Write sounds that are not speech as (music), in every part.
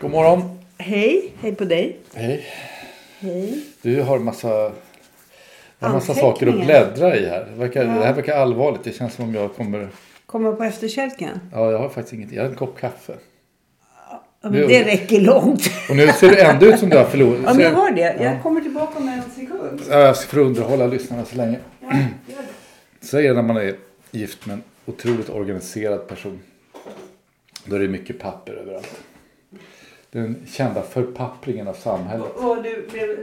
God morgon. Hej, hej på dig. Hej. Hej. Du har massa, jag har massa saker att bläddra i här. Det, verkar, det här verkar allvarligt. Det känns som om jag kommer... Kommer på efterkälken. Ja, jag har faktiskt inget. Jag har en kopp kaffe. Ja, men Nu- det räcker långt. Och nu ser det ändå ut som du har förlorat. Ja, men jag har det. Ja. Jag kommer tillbaka om en sekund. Ja, Jag ska för att underhålla lyssnarna så länge. Ja. Så är det när man är gift med en otroligt organiserad person. Då är det mycket papper överallt. Den kända förpappringen av samhället. Och du blev,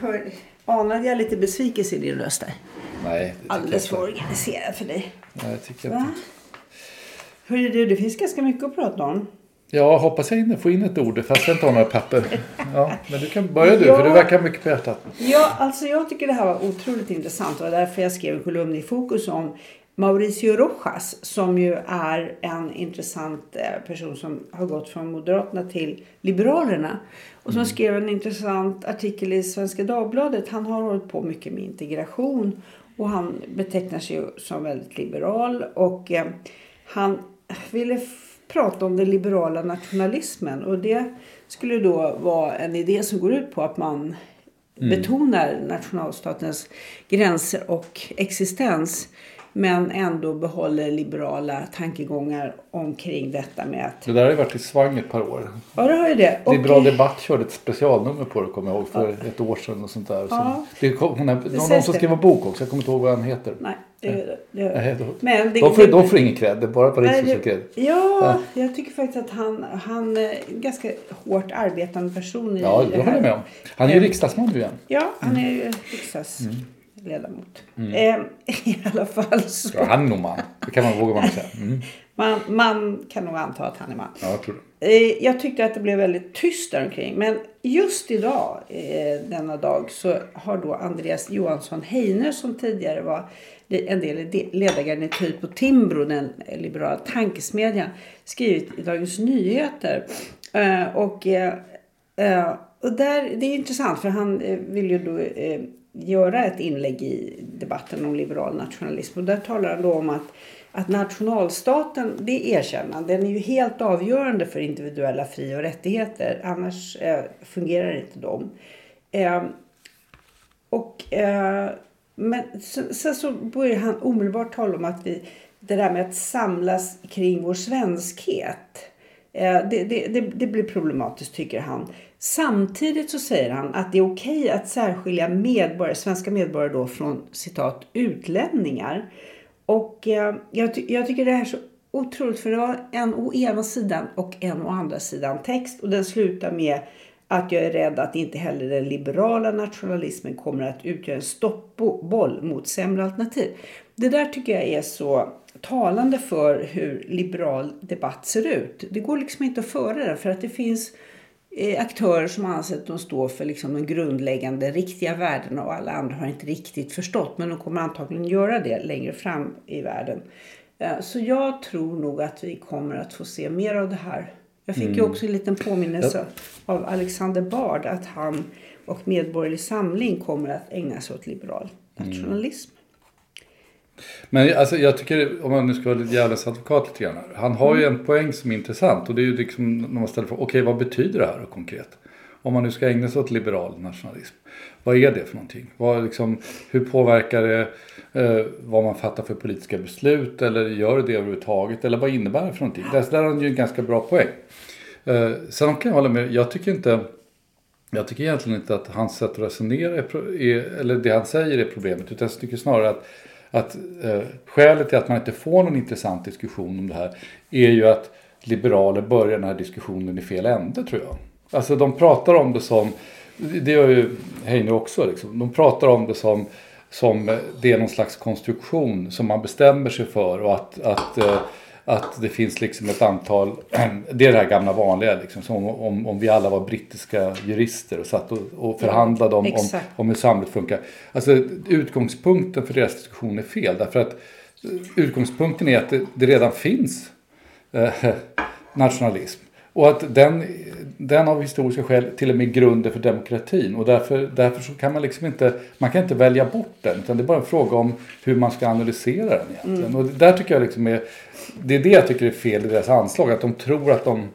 hör, anade jag lite besvikelse i din röst där? Nej, det Alldeles för organiserad för dig. Nej, det tycker jag Va? inte. Hörru du, det finns ganska mycket att prata om. Ja, hoppas jag in, få in ett ord fast jag inte har några papper. Ja, men du kan börja du, Ja. för du verkar mycket på hjärtat. Ja, alltså jag tycker det här var otroligt intressant. Det var därför jag skrev en kolumn i Fokus om Mauricio Rojas som ju är en intressant eh, person som har gått från Moderaterna till Liberalerna. Och som skrev en intressant artikel i Svenska Dagbladet. Han har hållit på mycket med integration och han betecknar sig ju som väldigt liberal. Och eh, han ville prata om den liberala nationalismen. Och det skulle då vara en idé som går ut på att man betonar nationalstatens gränser och existens men ändå behåller liberala tankegångar omkring detta med att... Det där har ju varit i svang ett par år. Ja, det har ju det. Och- Liberal Debatt körde ett specialnummer på det, kommer jag ihåg, för ett år sedan och sånt där. Ja. det kom, hon är, någon, som skrev en bok också, jag kommer inte ihåg vad han heter. Nej, det det. Nej, då, Men det, de, får, det- de får ingen cred, det är bara Nej, Rikshuset det- cred. Ja, jag tycker faktiskt att han, han är en ganska hårt arbetande person i Ja, det håller jag med om. Han är ju Eh, riksdagsman nu igen. Ja, han är ju riksdagsledamot. Eh, (laughs) I alla fall så... Ja, han är nog man. Det kan man våga man säga. Mm. (laughs) Man, man kan nog anta att han är man. Ja, jag tror det. Eh, Jag tyckte att det blev väldigt tyst där omkring. Men just idag, eh, denna dag, så har då Andreas Johansson Heine som tidigare var en del i ledargarnityr på Timbro, den liberala tankesmedjan, skrivit i Dagens Nyheter. Och, och där, det är intressant för han vill ju då göra ett inlägg i debatten om liberal nationalism. Och där talar han då om att att nationalstaten, det erkännande, den är ju helt avgörande för individuella fri och rättigheter. Annars eh, fungerar inte de. Eh, och, eh, men sen, sen så börjar han omedelbart tala om att vi, det där med att samlas kring vår svenskhet. Eh, det, det, det, det blir problematiskt tycker han. Samtidigt så säger han att det är okej att särskilja medborgare, svenska medborgare då från citat utlänningar. Och eh, jag, ty- jag tycker det här är så otroligt för det var en å ena sidan och en å andra sidan text och den slutar med att jag är rädd att inte heller den liberala nationalismen kommer att utgöra en stoppboll mot sämre alternativ. Det där tycker jag är så talande för hur liberal debatt ser ut. Det går liksom inte att föra den för att det finns eh, aktörer som anser att de står för liksom de grundläggande riktiga värdena och alla andra har inte riktigt förstått. Men de kommer antagligen göra det längre fram i världen. Eh, Så jag tror nog att vi kommer att få se mer av det här. Jag fick ju också en liten påminnelse av Alexander Bard att han och Medborgerlig Samling kommer att ägna sig åt liberal nationalism. Men alltså, jag tycker, om man nu ska vara lite djävulens advokat lite grann. Han har ju en poäng som är intressant. Och det är ju liksom när man ställer frågan, okej vad betyder det här konkret? Om man nu ska ägna sig åt liberal nationalism. Vad är det för någonting? Vad, liksom, hur påverkar det eh, vad man fattar för politiska beslut? Eller gör det överhuvudtaget? Eller vad innebär det för någonting? Där, där har han ju en ganska bra poäng. Eh, sen kan jag hålla med, jag tycker inte jag tycker egentligen inte att hans sätt att resonera, är, eller det han säger är problemet. Utan jag tycker snarare att, att eh, skälet till att man inte får någon intressant diskussion om det här är ju att liberaler börjar den här diskussionen i fel ände tror jag. Alltså de pratar om det som, det gör ju Heine också, liksom. de pratar om det som, som eh, det är någon slags konstruktion som man bestämmer sig för och att, att eh, att det finns liksom ett antal, (clears throat) det är det här gamla vanliga liksom, som om, om vi alla var brittiska jurister och satt och, och förhandlade om, om, om hur samhället funkar. Alltså utgångspunkten för deras diskussion är fel därför att utgångspunkten är att det, det redan finns eh, (laughs) nationalism. Och att den, den av historiska skäl till och med grunden för demokratin. Och därför, därför så kan man liksom inte, man kan inte välja bort den. Utan det är bara en fråga om hur man ska analysera den egentligen. Och det där tycker jag liksom är, det är det jag tycker är fel i deras anslag. Att de tror att de,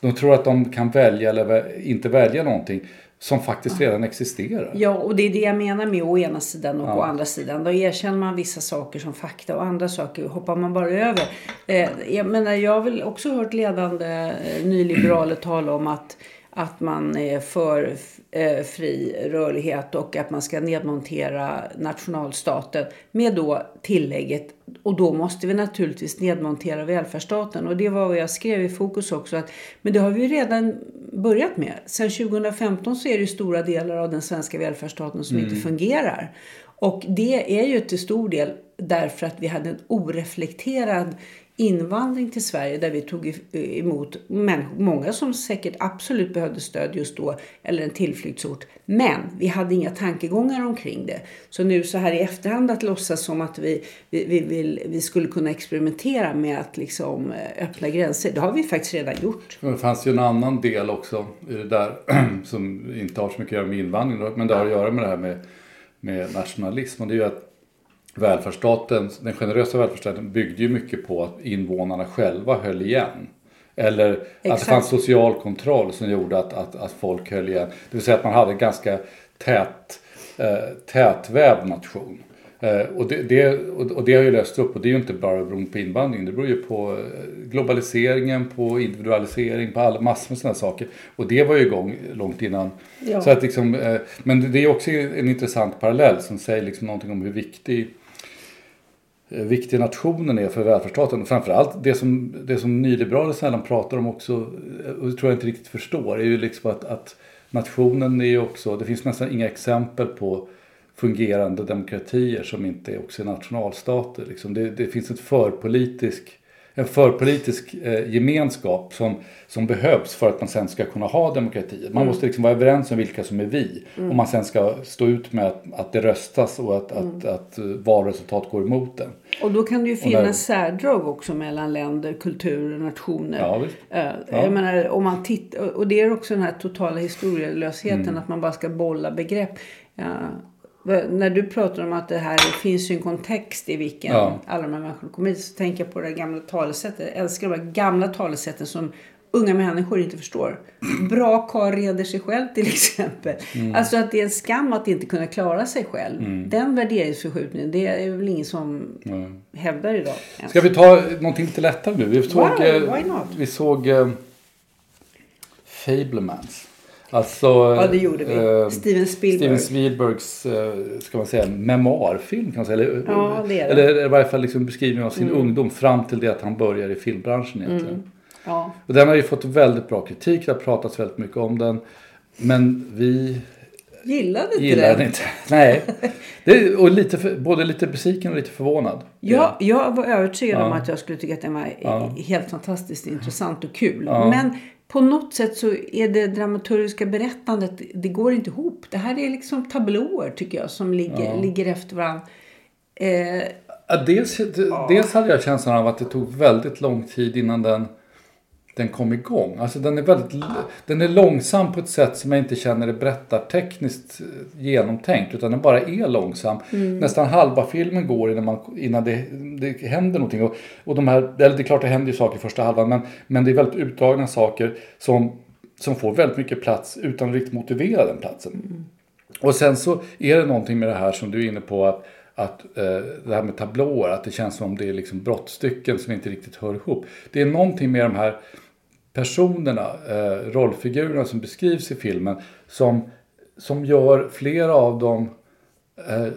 de tror att de kan välja eller inte välja någonting som faktiskt redan existerar. Ja, och det är det jag menar med å ena sidan och å andra sidan. Då erkänner man vissa saker som fakta och andra saker hoppar man bara över. Eh, jag menar, jag har väl också hört ledande eh, nyliberaler (clears throat) tala om att, att man är för eh, fri rörlighet och att man ska nedmontera nationalstaten med då tillägget och då måste vi naturligtvis nedmontera välfärdsstaten. Och det var vad jag skrev i Fokus också. Att, men det har vi ju redan börjat med. Sen 2015 så är det ju stora delar av den svenska välfärdsstaten som inte fungerar. Och det är ju till stor del därför att vi hade en oreflekterad invandring till Sverige där vi tog emot människor, många som säkert absolut behövde stöd just då eller en tillflyktsort. Men vi hade inga tankegångar omkring det. Så nu så här i efterhand att låtsas som att vi, vi, vi, vill, vi skulle kunna experimentera med att liksom eh, öppna gränser. Det har vi faktiskt redan gjort. Det fanns ju en annan del också i det där (clears throat) som inte har så mycket att göra med invandring men det har att göra med det här med, med nationalism. Och det är ju att välfärdsstaten, den generösa välfärdsstaten byggde ju mycket på att invånarna själva höll igen. Eller att det Exakt. fanns social kontroll som gjorde att, att, att folk höll igen. Det vill säga att man hade en ganska tät, eh, tätvävd nation. Eh, och, det, det, och det har ju löst upp och det är ju inte bara beroende på invandring. Det beror ju på eh, globaliseringen, på individualisering, på alla, massor med sådana saker. Och det var ju igång långt innan. Ja. Så att liksom, eh, men det är också en intressant parallell som säger liksom någonting om hur viktig Eh, viktig nationen är för välfärdsstaten. Och framförallt det som, det som nyliberaler sällan pratar om också, eh, och det tror jag inte riktigt förstår, är ju liksom att, att nationen är ju också, det finns nästan inga exempel på fungerande demokratier som inte också är nationalstater. Liksom det, det finns ett förpolitisk, en förpolitisk eh, gemenskap som, som behövs för att man sen ska kunna ha demokratier. Man måste liksom vara överens om vilka som är vi. Och man sen ska stå ut med att, att det röstas och att, att, att eh, valresultat går emot den. Och då kan det ju där- finnas särdrag också mellan länder, kulturer, nationer. Ja. Eh, Jag menar, om man tittar, och det är också den här totala historielösheten, Mm. att man bara ska bolla begrepp. Ja, när du pratar om att det här det finns ju en kontext i vilken Ja. alla de här människorna kommer hit, så tänker jag på det gamla talesättet. Jag älskar de här gamla talesätten som unga människor inte förstår. Bra karl reder sig själv till (laughs) exempel. Mm. Alltså att det är en skam att inte kunna klara sig själv. Den värderingsförskjutningen, det är väl ingen som hävdar idag. ens. Ska vi ta någonting lite lättare nu? Vi såg, Wow, eh, vi såg eh, Fablemans. Alltså, Ja, det gjorde vi. eh, Steven Spielberg. Steven Spielbergs, eh, ska man säga, memoarfilm kan man säga. Eller, Ja, det. Mm. eller i varje fall liksom beskrivning av sin ungdom fram till det att han börjar i filmbranschen egentligen. Ja. Och den har ju fått väldigt bra kritik, det har pratats väldigt mycket om den. Men vi Gillade inte gillar den. inte. (laughs) Nej. Det, och lite för, både lite besviken och lite förvånad. Ja, jag var övertygad om Ja. att jag skulle tycka att den var Ja. helt fantastiskt intressant och kul. Ja. Men på något sätt så är det dramaturgiska berättandet, det går inte ihop. Det här är liksom tablåer tycker jag som ligger, ligger efter varandra. Eh, Ja, dels, dels hade jag känslan av att det tog väldigt lång tid innan den, den kom igång. Alltså den är, väldigt, den är långsam på ett sätt som jag inte känner är berättartekniskt eh, genomtänkt. Utan den bara är långsam. Nästan halva filmen går innan, man, innan det, det händer någonting. Och, och de här, eller det är klart det händer ju saker i första halvan. Men, men det är väldigt utdragna saker som, som får väldigt mycket plats utan att riktigt motivera den platsen. Och sen så är det någonting med det här som du är inne på att, att eh, det här med tablåer, att det känns som om det är liksom brottstycken som inte riktigt hör ihop. Det är någonting med de här personerna, eh, rollfigurerna som beskrivs i filmen som, som gör flera av dem eh,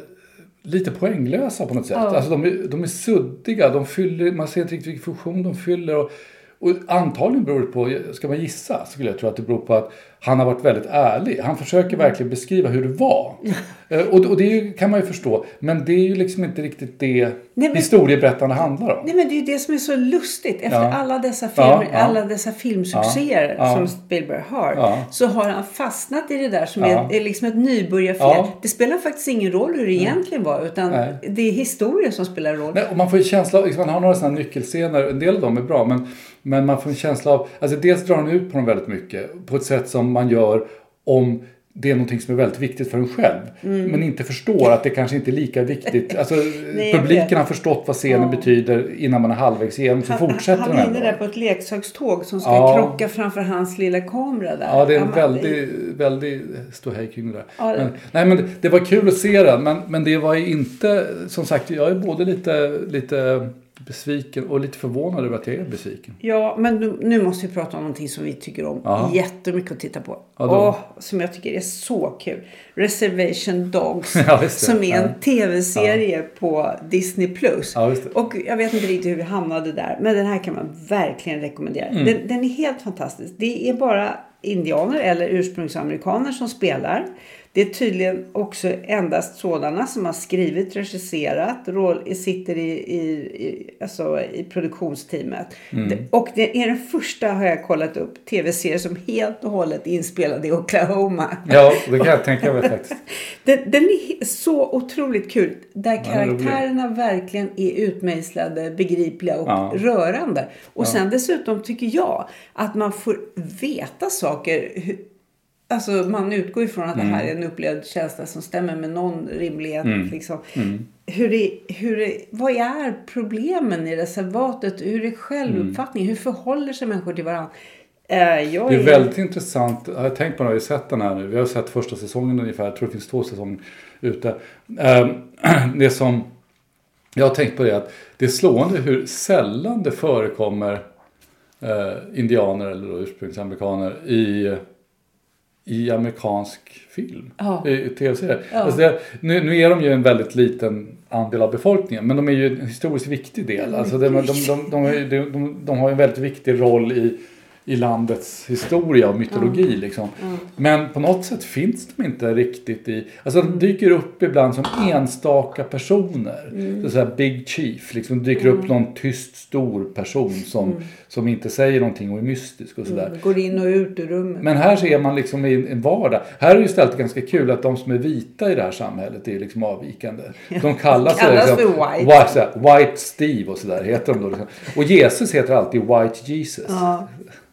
lite poänglösa på något sätt. Alltså de, är, de är suddiga, de fyller, man ser inte riktigt vilken funktion de fyller. Och, och antagligen beror det på, ska man gissa, så skulle jag tro att det beror på att han har varit väldigt ärlig. Han försöker verkligen beskriva hur det var. (laughs) Eh, och, och det ju, kan man ju förstå. Men det är ju liksom inte riktigt det men- historieberättande handlar om. Nej men det är ju det som är så lustigt. Efter Ja. alla dessa filmer, Ja, ja. alla dessa filmsuccéer som Spielberg har. Så har han fastnat i det där som är, är liksom ett nybörjarfel. Ja. Det spelar faktiskt ingen roll hur det egentligen var. Utan Nej. det är historien som spelar roll. Nej, och man får en känsla av, liksom, man har några sådana nyckelscener, en del av dem är bra, men, men man får en känsla av, alltså dels drar han ut på dem väldigt mycket, på ett sätt som man gör om det är någonting som är väldigt viktigt för en själv. Men inte förstår att det kanske inte är lika viktigt. (laughs) Alltså, Mm. Nej, publiken har förstått vad scenen betyder innan man är halvvägs igenom, så fortsätter han den ändå. inne där på ett leksakståg som ska Ja. krocka framför hans lilla kamera där. Ja, det är en men- väldig, väldig ståhej kring det där. Ja, Men, nej, men det, var kul att se den, men, men det var ju inte, som sagt, jag är både lite, lite besviken och lite förvånad över att jag är besviken. Ja, men nu, nu måste vi prata om någonting som vi tycker om Ja. jättemycket att titta på. Ja, som jag tycker är så kul. Reservation Dogs. (laughs) Ja, som är en tv-serie på Disney+. Plus. Och jag vet inte riktigt hur vi hamnade där. Men den här kan man verkligen rekommendera. Mm. Den, den är helt fantastisk. Det är bara indianer eller ursprungsamerikaner som spelar. Det är tydligen också endast sådana som har skrivit, regisserat, roll, sitter i, i, i, alltså i produktionsteamet. Mm. Och det är den första, har jag kollat upp, tv-serie som helt och hållet är inspelad i Oklahoma. Ja, det kan jag tänka mig faktiskt. (laughs) Den, den är så otroligt kul. Där rolig. karaktärerna verkligen är utmejslade, begripliga och Ja. rörande. Och sen dessutom tycker jag att man får veta saker. Alltså man utgår ifrån att det Mm. här är en upplevd känsla som stämmer med någon rimlighet. Liksom. Hur det, hur det, vad är problemen i reservatet? Hur är självuppfattningen? Hur förhåller sig människor till varandra? Eh, jag Det är väldigt intressant. Jag har tänkt på när vi har sett den här nu. Vi har sett första säsongen ungefär. Jag tror det finns två säsonger ute. Ehm, (clears throat) Det som jag har tänkt på det är att det är slående hur sällan det förekommer eh, indianer eller ursprungsamerikaner i, i amerikansk film. Ja. I, tv-serier. Alltså det, nu, nu är de ju en väldigt liten andel av befolkningen. Men de är ju en historiskt viktig del. Alltså de, de, de, de, de, de, de, de har ju en väldigt viktig roll i, i landets historia och mytologi. Liksom. Men på något sätt finns de inte riktigt i... Alltså de dyker upp ibland som enstaka personer. Så, så här Big Chief. Liksom, dyker upp någon tyst stor person som, som inte säger någonting och är mystisk och sådär. Går in och ut ur rummet. Men här ser man liksom i en vardag. Här är det ju istället ganska kul att de som är vita i det här samhället är liksom avvikande. De kallas, Kallas liksom, för white. white, så här, white Steve och sådär heter de då. Liksom. Och Jesus heter alltid White Jesus. Ja.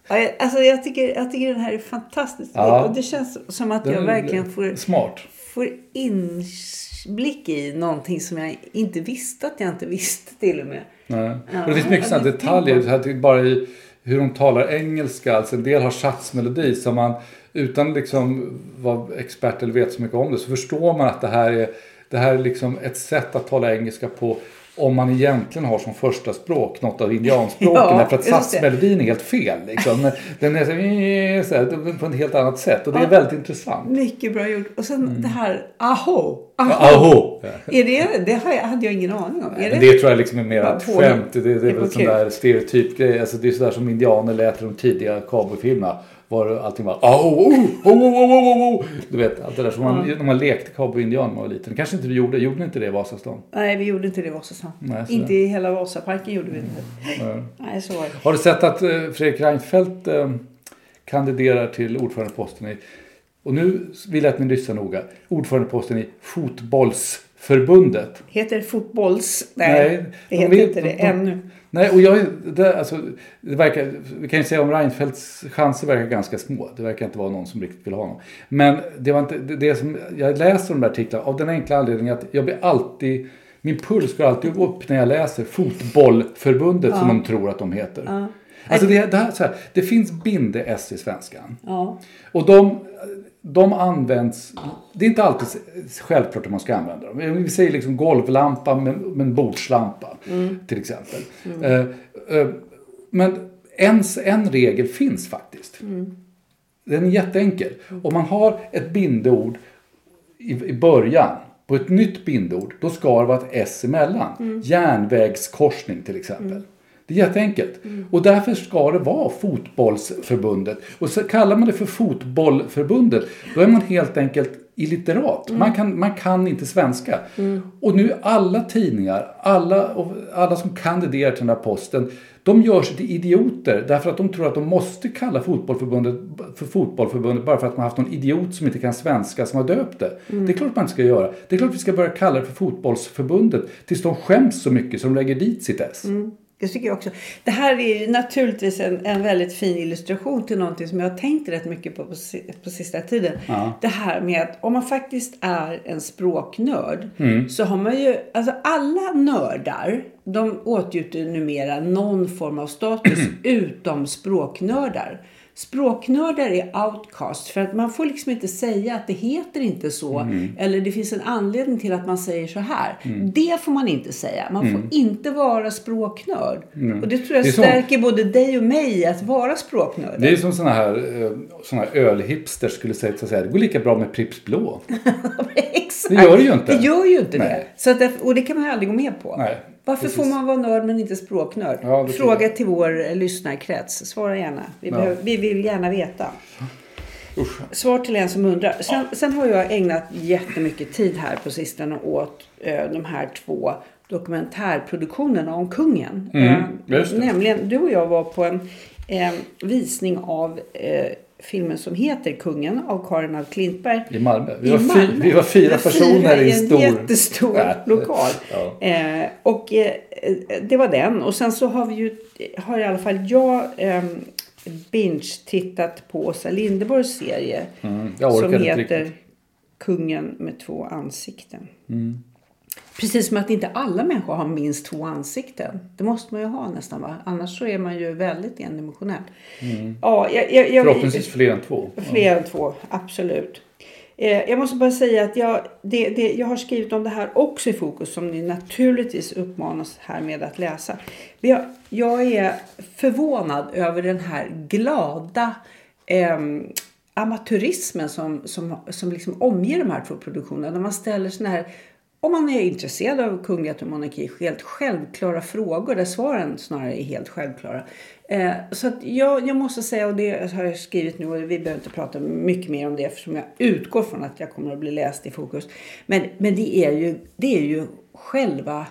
Ja, Alltså jag tycker, jag tycker den här är fantastisk. Ja. Och det känns som att Den jag verkligen får, Smart. får inblick i någonting som jag inte visste att jag inte visste till och med. Nej. Ja, och det finns mycket sådana detaljer. till- bara i hur de talar engelska. Alltså en del har satsmelodi som man utan liksom vara expert eller veta så mycket om det så förstår man att det här är, det här är liksom ett sätt att tala engelska på om man egentligen har som första språk något av indianspråken. (laughs) Ja, därför att satsmelodin är helt fel. Liksom. Den är så, här, på ett helt annat sätt och det är Ja. väldigt intressant. Mycket bra gjort. Och sen det här aho. Mm. Aho! Är det, det hade jag ingen aning om. Men det? det tror jag liksom är mer ett skämt. Det, det, är väl en sån där stereotypgrej. Alltså det är sådär som indianer lät i de tidiga cowboyfilmerna. Var allting bara oh, oh, oh, oh, oh. Du vet allt det där som man, när man lekte cowboy-indian när man var liten. Kanske inte du gjorde. Gjorde ni inte det i Vasastan? Nej, vi gjorde inte det i Vasastan. Nej, Inte i hela Vasaparken gjorde vi inte. Nej. Nej, så var det. Har du sett att eh, Fredrik Reinfeldt eh, kandiderar till ordförandeposten i, och nu vill jag att ni lyssnar noga, ordförandeposten i Fotbollsförbundet. Heter fotbolls? Nej, Nej, det de heter inte det de- ännu. Nej, och jag, det, alltså, det verkar, vi kan ju säga om Reinfeldts chanser verkar ganska små. Det verkar inte vara någon som riktigt vill ha honom. Men det var inte, det, det som, jag läser de där artiklarna av den enkla anledningen att jag blir alltid, min puls går alltid upp när jag läser Fotbollförbundet som de tror att de heter. Alltså det, det, här, här, det finns binde-S i svenskan. Ja. Och de, de används, det är inte alltid självklart att man ska använda dem. Vi säger liksom golvlampa men, men bordslampa till exempel. Eh, eh, men en, en regel finns faktiskt. Den är jätteenkel. Om man har ett bindeord i, i början på ett nytt bindeord, då ska det vara ett S emellan. Järnvägskorsning till exempel. Det är jätteenkelt. Och därför ska det vara fotbollsförbundet. Och så kallar man det för fotbollförbundet, då är man helt enkelt illiterat. Man, kan, man kan inte svenska. Och nu alla tidningar, alla, alla som kandiderar till den här posten, de gör sig till idioter därför att de tror att de måste kalla fotbollförbundet för fotbollförbundet bara för att man har haft någon idiot som inte kan svenska som har döpt det. Det är klart man inte ska göra. Det är klart vi ska börja kalla det för fotbollsförbundet tills de skäms så mycket som de lägger dit sitt S. Det tycker jag också. Det här är naturligtvis en, en väldigt fin illustration till någonting som jag har tänkt rätt mycket på på, på sista tiden. Det här med att om man faktiskt är en språknörd så har man ju, alltså alla nördar de åtnjuter numera någon form av status (clears throat) utom språknördar. Språknördar är outcast för att man får liksom inte säga att det heter inte så. Eller det finns en anledning till att man säger så här. Det får man inte säga. Man får inte vara språknörd. Och det tror jag Det stärker både dig och mig att vara språknörd. Det är som sådana här, eh, såna här ölhipsters skulle säga, att. Det går lika bra med Pripps Blå. (laughs) Exakt. Det gör det ju inte. Det gör ju inte det. Nej. Så att, det- och det kan man ju aldrig gå med på. Nej, Varför precis. får man vara nörd men inte språknörd? Ja, Fråga till vår eh, lyssnarkrets. Svara gärna. Vi, Ja. behöver, vi vill gärna veta. Svar till en som undrar. Sen, sen har jag ägnat jättemycket tid här på sistone åt eh, de här två dokumentärproduktionerna om kungen. Mm, Eh, nämligen, du och jag var på en eh, visning av eh, filmen som heter Kungen av Karin af Klintberg. I Malmö. Vi I var, fy, Malmö. vi var fyra personer i en stor... jättestor Ja. lokal. (laughs) Ja. Eh, och eh, det var den. Och sen så har vi ju, har i alla fall jag eh, binge-tittat på Åsa Linderborgs serie. Mm, som heter. Kungen med två ansikten. Mm. Precis som att inte alla människor har minst två ansikten. Det måste man ju ha nästan va? Annars så är man ju väldigt endimensionell. Ja, jag, jag, jag, Mm. Förhoppningsvis fler än två. Fler än två, absolut. Eh, jag måste bara säga att jag, det, det, jag har skrivit om det här också i fokus som ni naturligtvis uppmanas här med att läsa. Jag, jag är förvånad över den här glada ehm, amatörismen som, som, som liksom omger de här två produktionerna. När man ställer såna här, om man är intresserad av kunglighet och monarki, helt självklara frågor där svaren snarare är helt självklara. Eh, så jag, jag måste säga, och det har jag skrivit nu och vi behöver inte prata mycket mer om det eftersom jag utgår från att jag kommer att bli läst i fokus. Men, men det, är ju, det är ju själva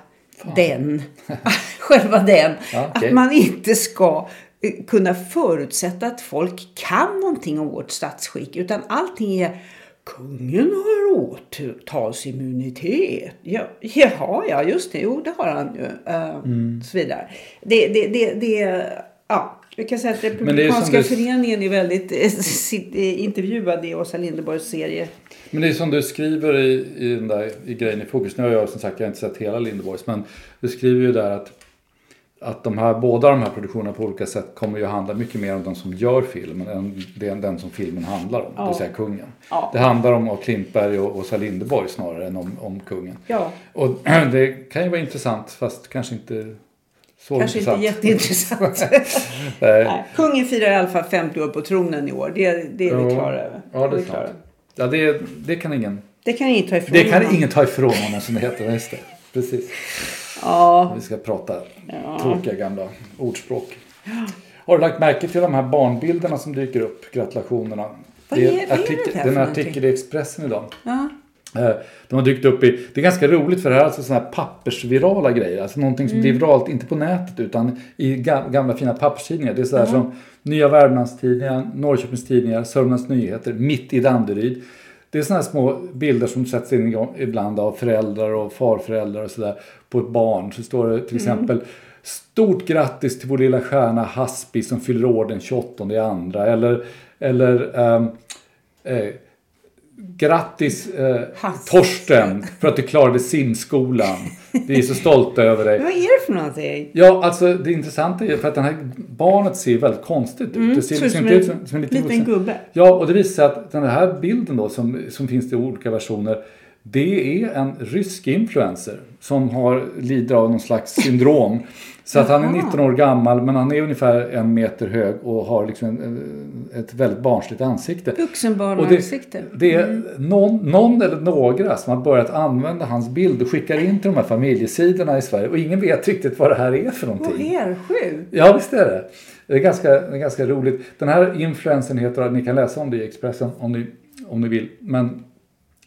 den. (laughs) själva den. Ja, okej. Att man inte ska eh, kunna förutsätta att folk kan någonting om vårt statsskick. Utan allting är Kungen har åtalsimmunitet. Ja, jaha, ja just det. Jo, det har han ju. Uh, Så vidare. Det, det, det, det, ja. Vi kan säga att är Republikanska du- föreningen är väldigt eh, eh, intervjuad i Åsa Linderborgs serie. Men det är som du skriver i, i den där i grejen i fokus. Nu har jag som sagt jag har inte sett hela Lindeborgs. Men du skriver ju där att, att de här, båda de här produktionerna på olika sätt kommer ju handla mycket mer om de som gör filmen än den, den som filmen handlar om. Det vill säga kungen. Ja. Det handlar om Klintberg och Åsa Linderborg snarare än om, om kungen. Ja. Och (clears throat) det kan ju vara intressant fast kanske inte så Kanske inte intressant. jätteintressant. (laughs) Nej. Kungen firar i alla fall 50 år på tronen i år. Det, det är vi Ja. klara över. Ja, det är över. Ja, det, det kan ingen... Det kan ingen ta ifrån Det kan honom. ingen ta ifrån honom som det heter. Just det. Precis. Ja, Vi ska prata tråkiga gamla ordspråk. Har du lagt märke till de här barnbilderna som dyker upp? Gratulationerna. Vad Det är- är artikel, det här det är en artikel i Expressen idag. ja. Eh, De har dykt upp i, det är ganska roligt för det här är alltså sådana här pappersvirala grejer. Alltså någonting som blir viralt, inte på nätet utan i ga- gamla fina papperstidningar. Det är sådär som Nya Värmlandstidningar, Norrköpings Tidningar, Sörmlands Nyheter, Mitt i Danderyd. Det är sådana små bilder som sätts in ibland av föräldrar och farföräldrar och sådär på ett barn. Så står det till exempel Stort grattis till vår lilla stjärna Haspi som fyller år den 28 i andra. Eller, eller ehm, eh, Grattis eh. Torsten för att du klarade simskolan. Vi är så stolta över dig. Vad är det för någonting? Ja, alltså det intressanta är för att det här barnet ser väldigt konstigt ut. det ser liksom som inte ut som, som en liten liten gubbe. Ja, och det visar att den här bilden då som, som finns i olika versioner. Det är en rysk influencer som har, lider av någon slags syndrom. Så att han är 19 år gammal men han är ungefär en meter hög och har liksom en, ett väldigt barnsligt ansikte. Och det, Vuxenbarnansikte. det är någon, någon eller några som har börjat använda hans bild och skickar in till de här familjesidorna i Sverige. Och ingen vet riktigt vad det här är för Vad någonting. är sjukt? Ja, visst är det. Det är ganska, det är ganska roligt. Den här influensen heter, ni kan läsa om det i Expressen om ni, om ni vill. Men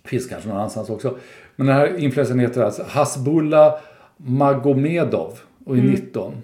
finns kanske någon annanstans också. Men den här influensen heter alltså Hasbullah Magomedov och är 19.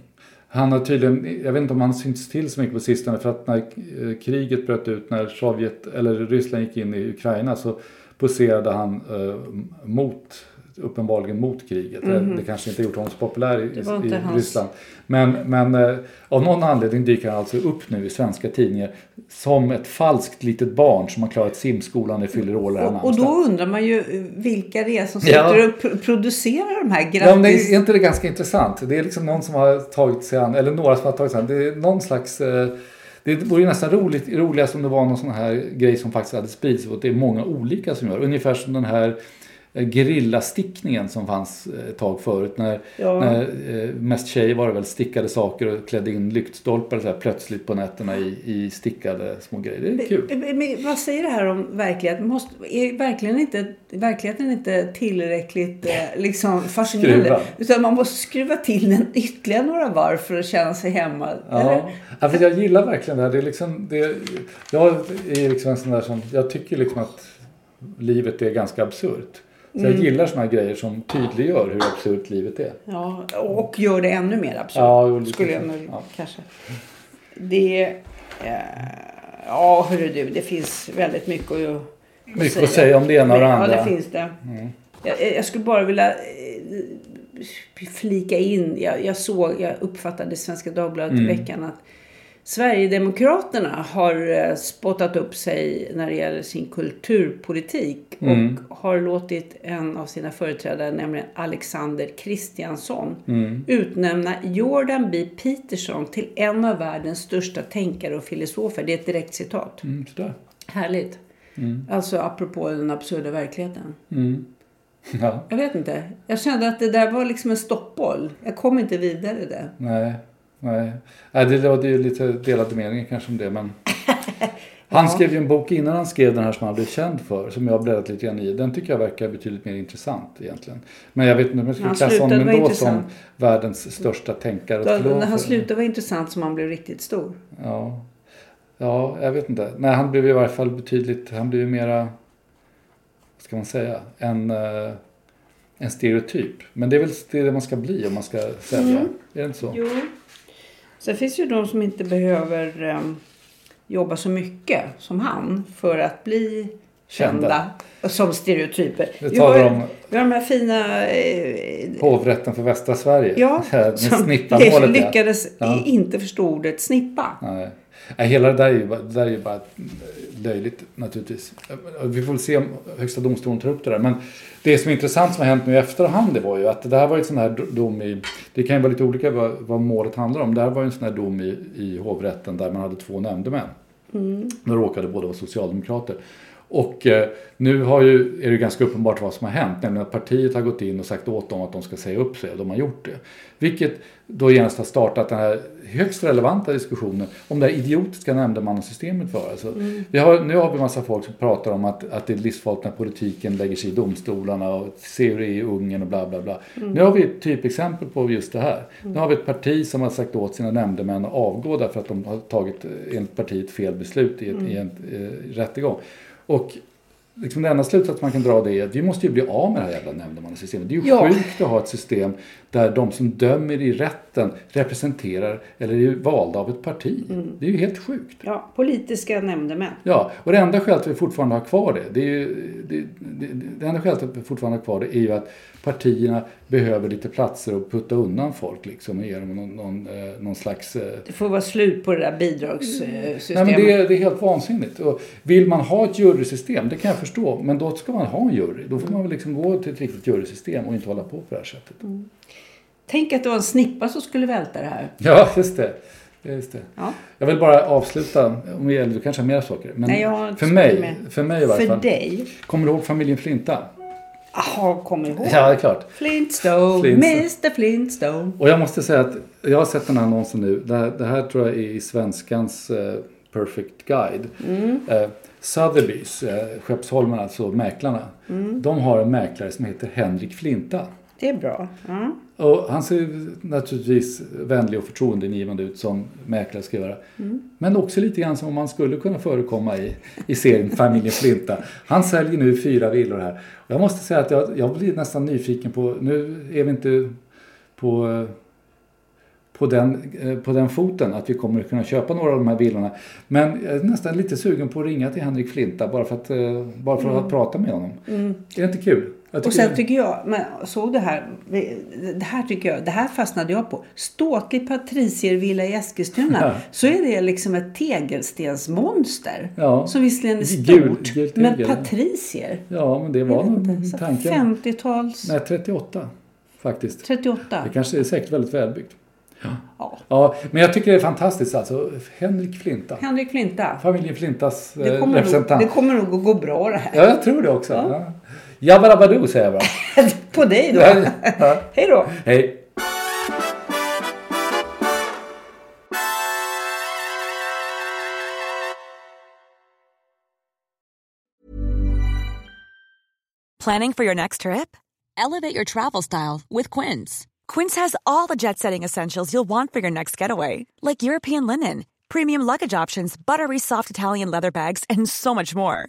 Han har tydligen, jag vet inte om han synts till så mycket på sistone för att när eh, kriget bröt ut, när Sovjet, eller Ryssland gick in i Ukraina så poserade han eh, mot, uppenbarligen mot kriget. Det- Det kanske inte gjort honom så populär i, i Ryssland. Men, men eh, av någon anledning dyker han alltså upp nu i svenska tidningar som ett falskt litet barn som har klarat simskolan i fyller år Och, och då undrar man ju eh, vilka det är som Ja. sitter och pr- producerar de här grattis... Ja, men det är inte det ganska intressant? Det är liksom någon som har tagit sig an, eller några som har tagit sig an. Det är någon slags... eh, Det vore ju nästan roligt, roligast om det var någon sån här grej som faktiskt hade spridits. Och det är många olika som gör. Ungefär som den här gerillastickningen som fanns eh, ett tag förut. När, Ja. när eh, mest tjejer var det väl stickade saker och klädde in lyktstolpar så här, plötsligt på nätterna i, i stickade små grejer. Det är kul. Men- men Vad säger det här om verkligheten? Måste, är verkligen inte, verkligheten inte tillräckligt eh, liksom fascinerande? Skruvad. Utan man måste skruva till den ytterligare några varv för att känna sig hemma. Eller? Ja, ja för jag gillar verkligen det här. Det är liksom, det, jag är liksom en sån där som, jag tycker liksom att livet är ganska absurt. Så Mm. jag gillar såna här grejer som tydliggör hur absurt livet är. Ja, och gör det ännu mer absurt. Ja, skulle jag nog Ja. kanske. Det... Eh, ja, hörru du. Det finns väldigt mycket att, Mycket att säga om det ena och det Ja, andra. det finns det. Jag, jag skulle bara vilja eh, flika in. Jag, jag såg, jag uppfattade i Svenska Dagbladet i veckan att Sverigedemokraterna har eh, spottat upp sig när det gäller sin kulturpolitik och har låtit en av sina företrädare, nämligen Alexander Kristiansson, utnämna Jordan B. Peterson till en av världens största tänkare och filosofer. Det är ett direkt citat. Mm. Härligt. Alltså apropå den absurda verkligheten. (laughs) Ja, Jag vet inte. Jag kände att det där var liksom en stoppboll. Jag kom inte vidare där. nej, nej. nej det rådde ju lite delade meningar kanske om det. Men (laughs) han skrev ju en bok innan han skrev den här som han blev känd för. Som jag har bläddrat lite grann i. Den tycker jag verkar betydligt mer intressant egentligen. Men jag vet inte om jag skulle Han klassa honom ändå som världens största tänkare och Då, när han slutade vara intressant som han blev riktigt stor. Ja. ja, jag vet inte. Nej, han blev i varje fall betydligt, han blev ju mera, vad ska man säga, en, eh, en stereotyp. Men det är väl det man ska bli om man ska sälja. Mm. Är det inte så? Jo. Sen finns ju de som inte behöver em, jobba så mycket som han för att bli kända, Kända. som stereotyper. Det Vi har, om- vi har de här fina... Eh, Hovrätten för västra Sverige. ja, (laughs) som snippamålet. (laughs) lyckades Ja. inte förstå ordet snippa. Nej. Nej, hela det där är ju bara, där är ju bara löjligt naturligtvis. Vi får väl se om Högsta domstolen tar upp det där. Men det som är intressant som har hänt nu i efterhand det var ju att det här var ju en sån här dom i... Det kan ju vara lite olika vad, vad målet handlar om. Det här var ju en sån här dom i, i hovrätten där man hade två nämndemän. De råkade båda vara socialdemokrater. Och eh, nu har ju, är det ganska uppenbart vad som har hänt. Nämligen att partiet har gått in och sagt åt dem att de ska säga upp sig och de har gjort det. Vilket då genast har startat den här högst relevanta diskussionen om det här idiotiska nämndemannasystemet för. Alltså, vi har, nu har vi en massa folk som pratar om att, att det är livsfarligt när politiken lägger sig i domstolarna och ser hur det är i Ungern och bla bla bla. Nu har vi ett typexempel på just det här. Nu har vi ett parti som har sagt åt sina nämndemän att avgå därför att de har tagit enligt partiet fel beslut i, ett, i en eh, rättegång. Och liksom den enda slutsats man kan dra det är att vi måste ju bli av med det här jävla nämndemannasystemet. Det är ju Ja. sjukt att ha ett system där de som dömer i rätten representerar eller är valda av ett parti. Mm. Det är ju helt sjukt. Ja, politiska nämndemän. Ja, och det enda skälet att vi fortfarande har kvar det, det, är ju, det, det, det enda skälet att vi fortfarande har kvar det är ju att partierna behöver lite platser att putta undan folk liksom och ge dem någon, någon, eh, någon slags... eh, Det får vara slut på det där bidragssystemet. Nej, men det, är, det är helt vansinnigt. Och vill man ha ett jurysystem, det kan jag förstå, men då ska man ha en jury. Då får man väl liksom gå till ett riktigt jurysystem och inte hålla på på det här sättet. Tänk att det var en snippa som skulle välta det här. Ja, just det. Just det. Ja. Jag vill bara avsluta, om du kanske har mer saker. Men Nej, jag har inte för, mig, mer. för mig i varje För fall. dig? Kommer du ihåg familjen Flinta? Jaha, kommer ihåg. Ja, det är klart. Flintstone, Flintstone. Mr Flintstone. Och jag måste säga att jag har sett den här annonsen nu. Det här, det här tror jag är i Svenskans eh, Perfect Guide. Eh, Sotheby's, eh, Skeppsholmen, alltså mäklarna. De har en mäklare som heter Henrik Flinta. Det är bra. Ja. Och han ser naturligtvis vänlig och förtroendeingivande ut som mäklare ska göra. Men också lite grann som om han skulle kunna förekomma i, i serien Familjen Flinta. Han säljer nu fyra villor här. Och jag måste säga att jag, jag blir nästan nyfiken på, nu är vi inte på, på, den, eh, på den foten att vi kommer att kunna köpa några av de här villorna. Men jag är nästan lite sugen på att ringa till Henrik Flinta bara för att, eh, bara för att prata med honom. Är det inte kul? Och sen tycker jag, men såg det här, det här tycker jag, det här fastnade jag på. Ståtlig patriciervilla i Eskilstuna. Ja. Så är det liksom ett tegelstensmonster. Ja. Som visserligen är stort. gult men patricier. Ja, men det var inte, tanken. 50-tals, Nej, 38 faktiskt. 38. Det kanske är säkert väldigt välbyggt. Ja. Ja, men jag tycker det är fantastiskt alltså. Henrik Flinta. Henrik Flinta. Familjen Flintas Det eh, nog, representant. det kommer nog att gå bra det här. Ja, jag tror det också. Ja. Jabba säger jag bara. (laughs) På dig då. Ja, ja. (laughs) Hej då. Hej. Planning for your next trip? Elevate your travel style with Quince. Quince has all the jet setting essentials you'll want for your next getaway, like European linen, premium luggage options, buttery soft Italian leather bags, and so much more.